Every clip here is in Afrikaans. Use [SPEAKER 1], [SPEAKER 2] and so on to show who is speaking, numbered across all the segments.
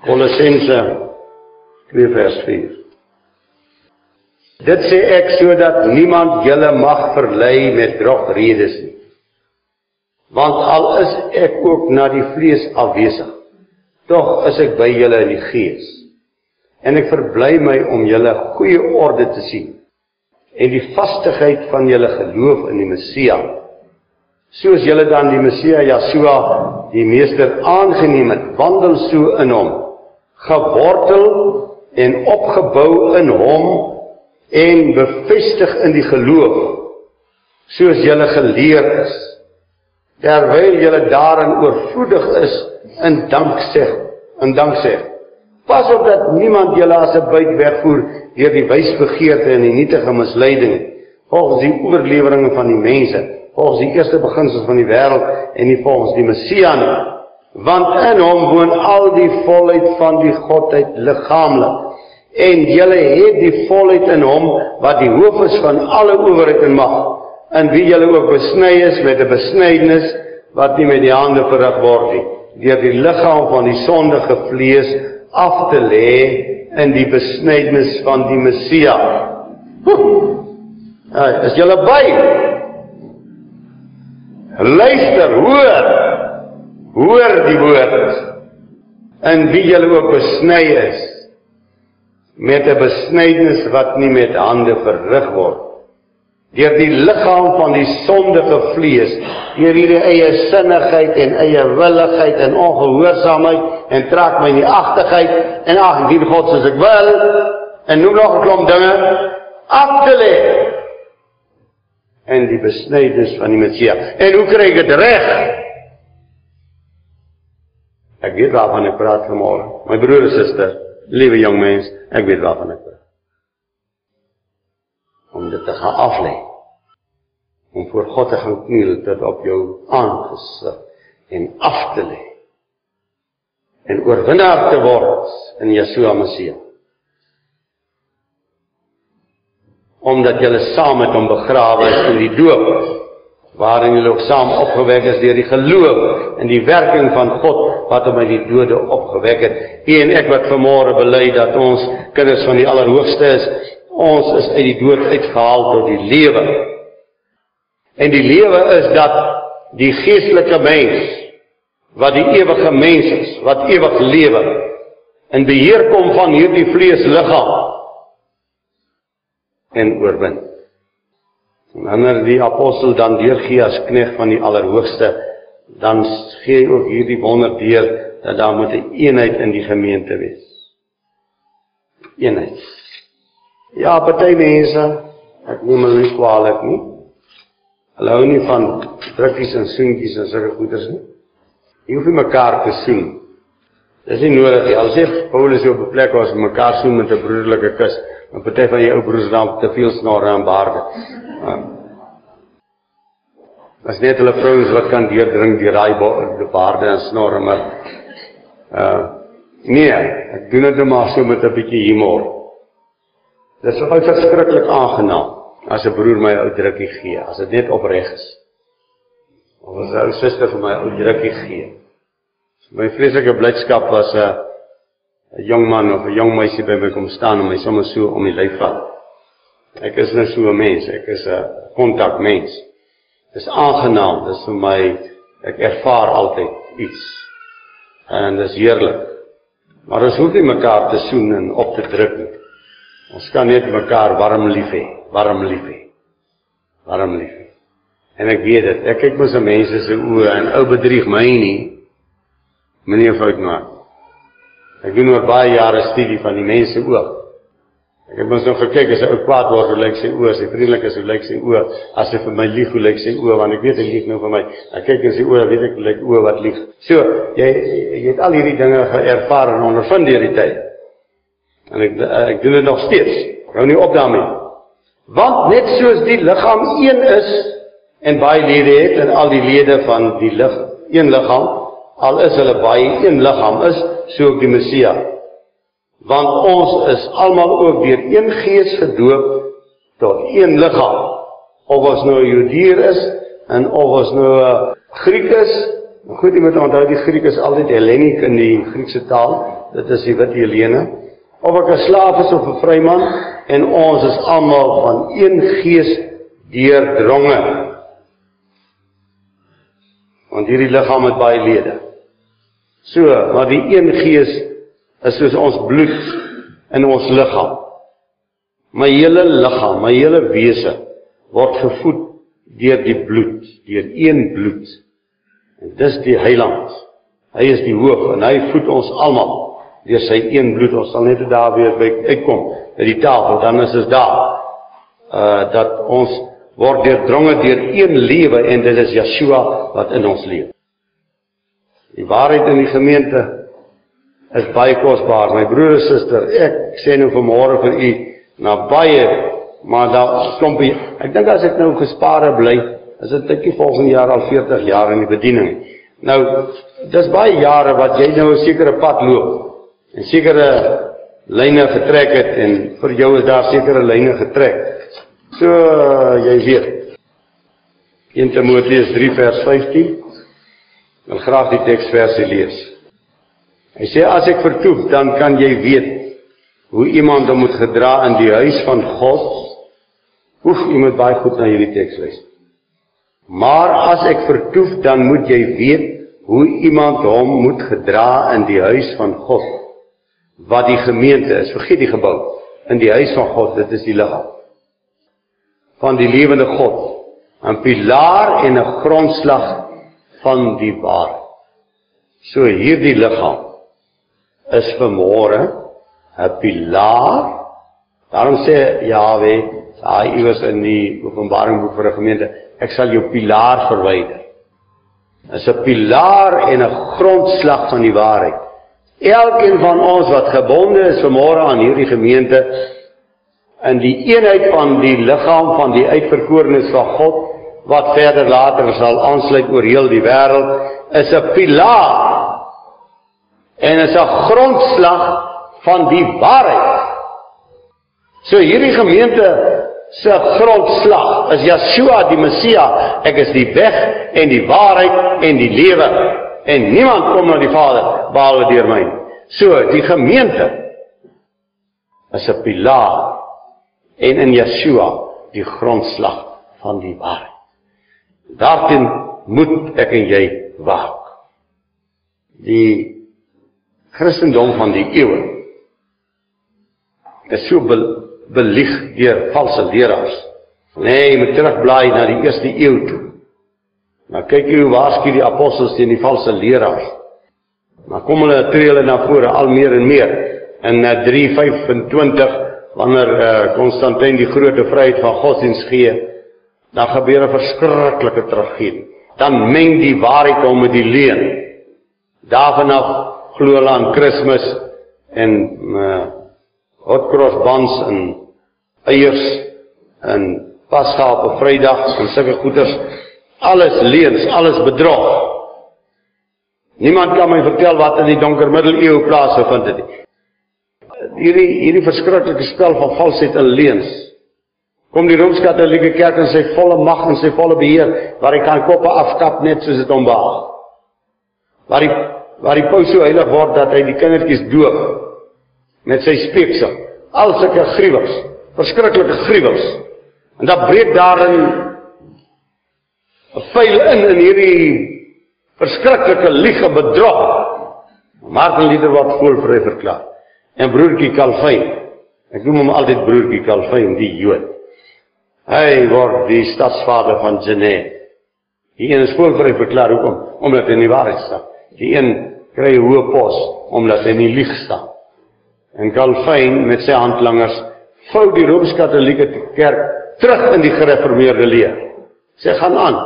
[SPEAKER 1] Kolossense 2 vers 4. Dit sê ek sodat niemand julle mag verlei met drogredes nie. Want al is ek ook na die vlees afwesig, tog is ek by julle in die gees. En ek verbly my om julle goeie orde te sien en die vastigheid van julle geloof in die Messia. Soos julle dan die Messia Yeshua die meester aangeneem het, wandel so in hom, gewortel en opgebou in hom en bevestig in die geloof soos julle geleer is terwyl julle daarin oorvloedig is in danksê in danksê. Pas op dat niemand julle as 'n buit wegvoer deur die wysbegeerte en die nietige misleiding volgens die oorleweringe van die mense volgens die eerste beginsels van die wêreld en nie volgens die Messias nie want in hom woon al die volheid van die godheid liggaamlik en julle het die volheid in hom wat die hoof is van alle owerheid en mag in wie julle ook besny is met 'n besnydenis wat nie met die hande verrig word nie deur die liggaam van die sondige vlees af te lê in die besnydenis van die Messia. Ja, is julle by? Luister, hoor. Hoor die woord in wie julle ook besny is met 'n besnydenis wat nie met hande verrig word deur die liggaam van die sondige vlees deur hierdie eie sinnigheid en eie willigheid en ongehoorsaamheid en trek my in die agtigheid en ag dien God soos ek wil en noem nog 'n klomp dinge af te lê en die besnydenis van die Messias. En hoe kry ek dit reg ek weet waarvan ek praat vanmôre my broer en suster liewe jong mens, ek weet waarvan ek praat. Om dit te gaan aflê. Om voor God te gaan kniel tot op jou aangesig en af te lê. En oorwinnaar te word in Yeshua Messie. Omdat jy saam met hom begrawe is in die doop waarin julle ook saam opgewek is deur die geloof in die werking van God wat hom uit die dode opgewek het. U en ek wat vanmôre bely dat ons kinders van die Allerhoogste is, ons is uit die dood uitgehaal tot die lewe. En die lewe is dat die geestelike mens wat die ewige mens is, wat ewig lewe in beheer kom van hierdie vleesliggaam en oorwin. En wanneer die apostel dan deurgee as knegg van die Allerhoogste, dan gee hy ook hierdie wonder deur dat daar moet 'n eenheid in die gemeente wees. Eenheid. Ja, party mense, ek noem hulle nie kwaadlik nie. Hulle hou nie van drukkies en soentjies en sulke goeders nie. Jy hoef nie mekaar te soen. Dis nie nodig nie. Al sê Paulus op 'n plek waar ons mekaar soen met 'n broederlike kus, maar party van jou ou broers dan te veel snore en baarde. As net hulle vrouens wat kan deurdring deur daai baarde en snorre maar uh nee, ek doen dit net maar so met 'n bietjie humor. Dit is altyd verskriklik aangenaam as 'n broer my ou drukkie gee, as dit net opreg is. Of as 'n ou suster vir my ou drukkie gee. My vreeslike blydskap was 'n 'n jong man of 'n jong meisie by my kom staan en my sommer so om die lyf vat. Ek is net so 'n mens, ek is 'n kontakmens. Dis aangenaam, dis vir my ek ervaar altyd iets. En dis heerlik. Maar ons hoef nie mekaar te soen en op te druk nie. Ons kan net mekaar warm lief hê, warm lief hê. Warm lief hê. En ek weet dit. Ek kyk mos aan mense se oë en ou bedrieg my nie. Moenie fout maak. Ek doen oor baie jare studie van die mense oog. Ek het mos nog gekyk as hy ou kwaad word, hoe lyk sy oë, as hy vriendelik is, hoe lyk sy oë, as hy vir my lieg, hoe lyk sy oë, want ek weet hy lieg nou vir my. Ek kyk in sy oë, weet ek lyk oë wat lieg. So, jy jy het al hierdie dinge geervaar en ondervind deur die tyd. En ek ek doen dit nog steeds. Hou nie op daarmee. Want net soos die liggaam een is en baie lede het en al die lede van die lig een liggaam, al is hulle baie een liggaam is, so ook die Messia want ons is almal ook deur een gees gedoop tot een liggaam of ons nou Jodeer is en of ons nou Griek is goed jy moet onthou die Griek is altyd Helleniek in die Griekse taal dit is die wit Helene, of ek 'n slaaf is of 'n vryman en ons is almal van een gees deurdronge. Want hierdie liggaam het baie lede. So, maar die een gees is soos ons bloed in ons liggaam. My hele liggaam, my hele wese word gevoed deur die bloed, deur een bloed. En dis die Heiland. Hy is die hoof en hy voed ons almal deur sy een bloed. Ons sal net daar weer by uitkom by die tafel, dan is dit daar. Uh dat ons word deurdronge deur een lewe en dit is Yeshua wat in ons leef. Die waarheid in die gemeente is baie kosbaar. My broer en suster, ek sê nou vanmôre vir u na baie maar daar klompie. Ek dink as ek nou gespare bly, is dit netjie volgende jaar al 40 jaar in die bediening. Nou, dis baie jare wat jy nou 'n sekere pad loop en sekere lyne getrek het en vir jou is daar sekere lyne getrek. So jy weet. 1 Timoteus 3 vers 15. Ek wil graag die teksversie lees. Hy sê as ek vertoef, dan kan jy weet hoe iemand hom moet gedra in die huis van God. Hoef jy moet baie goed na hierdie teks luister. Maar as ek vertoef, dan moet jy weet hoe iemand hom moet gedra in die huis van God. Wat die gemeente is, vergeet die gebou. In die huis van God, dit is die liggaam van die lewende God, 'n pilaar en 'n grondslag van die waarheid. So hierdie liggaam is vanmôre 'n pilaar. Daarom sê Jawe, daai iewers in die Openbaring boek vir 'n gemeente, ek sal jou pilaar verwyder. Is 'n pilaar en 'n grondslag van die waarheid. Elkeen van ons wat gebonde is vanmôre aan hierdie gemeente in die eenheid van die liggaam van die uitverkorenes van God wat verder later sal aansluit oor heel die wêreld is 'n pilaar en is 'n grondslag van die waarheid. So hierdie gemeente se grondslag is Yeshua die Messia. Ek is die weg en die waarheid en die lewe en niemand kom na die Vader behalwe deur my. So die gemeente is 'n pilaar en in Yeshua die grondslag van die waarheid. Daarteen moet ek en jy waak. Die Christendom van die eeue is so be, belieg deur valse leraars. Nee, jy moet terugblaai na die eerste eeu toe. Maar kyk jy hoe waarsku die apostels teen die valse leraars. Maar kom hulle tree hulle na vore al meer en meer in 325 eh, wanneer Konstantin uh, die groot vryheid van godsdienst gee, dan gebeur 'n verskriklike tragedie. Dan meng die waarheid hom met die leuen. Daarvan af glo hulle aan Kersfees en uh hotcross bands en eiers en Pasga op Vrydag en sulke goeders. Alles leuns, alles bedrog. Niemand kan my vertel wat in die donker middeleeue plaasgevind het nie. Hierdie hierdie verskriklike spel van valsheid en leuns. Kom die Rooms-Katolieke Kerk in sy volle mag en sy volle beheer waar hy kan koppe afkap net soos dit hom behaag. Waar die waar die paus so heilig word dat hy die kindertjies doop met sy speeksel. Al sulke gruwels, verskriklike gruwels. En dan breek daarin 'n vuil in in hierdie verskriklike liege bedrog. Martin Luther wat volvry verklaar. En broertjie Calvin, ek noem hom altyd broertjie Calvin, die Jood. Hy word die stadsvader van Genève. Hier is volvry verklaar hoekom? Omdat hy in die waarheid staan. Die een kry hoë pos omdat hy nie lieg staan. En Calvin met sy handlangers vou die Rooms-Katolieke Kerk terug in die gereformeerde leer. Sê gaan aan.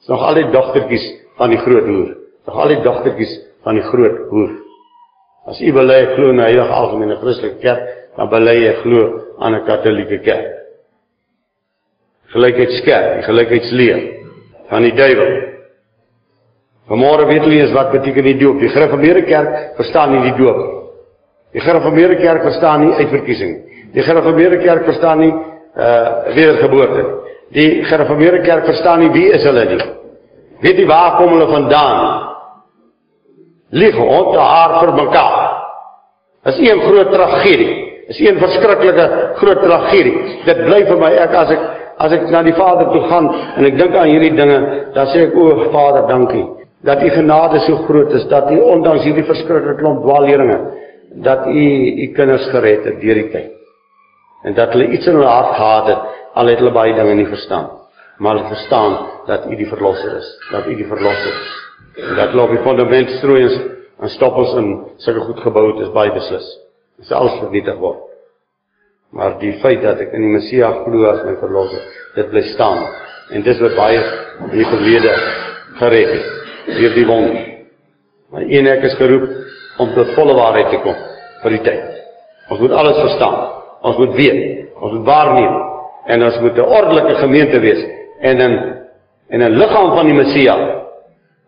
[SPEAKER 1] Dis nog al die dogtertjies van die groot hoer. Nog al die dogtertjies van die groot hoer. As u bely glo in 'n heilige algemene Christelike kerk, dan bely jy glo aan 'n Katolieke kerk. Gelykheidskerk, die gelykheidsleer van die duiwel. Vanmôre weet julle eens wat beteken die doop. Die Gereformeerde Kerk verstaan nie die doop. Die Gereformeerde Kerk verstaan nie uitverkiesing. Die Gereformeerde Kerk verstaan nie uh wedergeboorte. Die Gereformeerde Kerk verstaan nie wie is hulle nie. Weet jy waar kom hulle vandaan? Ons te haar vir mekaar. Is een groot tragedie. Is een verskriklike groot tragedie. Dit bly vir my ek as ek as ek na die Vader toe gaan en ek dink aan hierdie dinge, dan sê ek o Vader, dankie dat u genade so groot is dat u ondanks hierdie verskriklike klomp dwaalleringe dat u u kinders gered het deur die tyd. En dat hulle iets in hulle hart gehad het al het hulle baie dinge nie verstaan. Maar hulle verstaan dat u die verlosser is, dat u die verlosser is. En dat loop die fondament strooiens en stoppels in sulke goed gebou het is baie beslis. Dit sal vernietig word. Maar die feit dat ek in die Messias glo as my verlosser, dit bly staan. En dis wat baie in die verlede gered het deur die wond. Maar een ek is geroep om tot volle waarheid te kom vir die tyd. Ons moet alles verstaan. Ons moet weet, ons moet waarneem en ons moet 'n ordelike gemeente wees en in en 'n liggaam van die Messias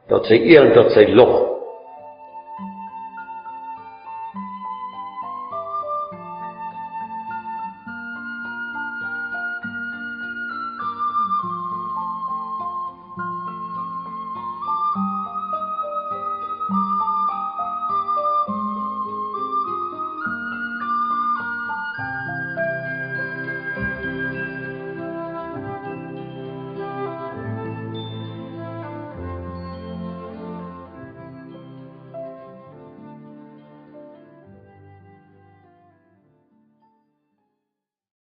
[SPEAKER 1] tot sy eer en tot sy lof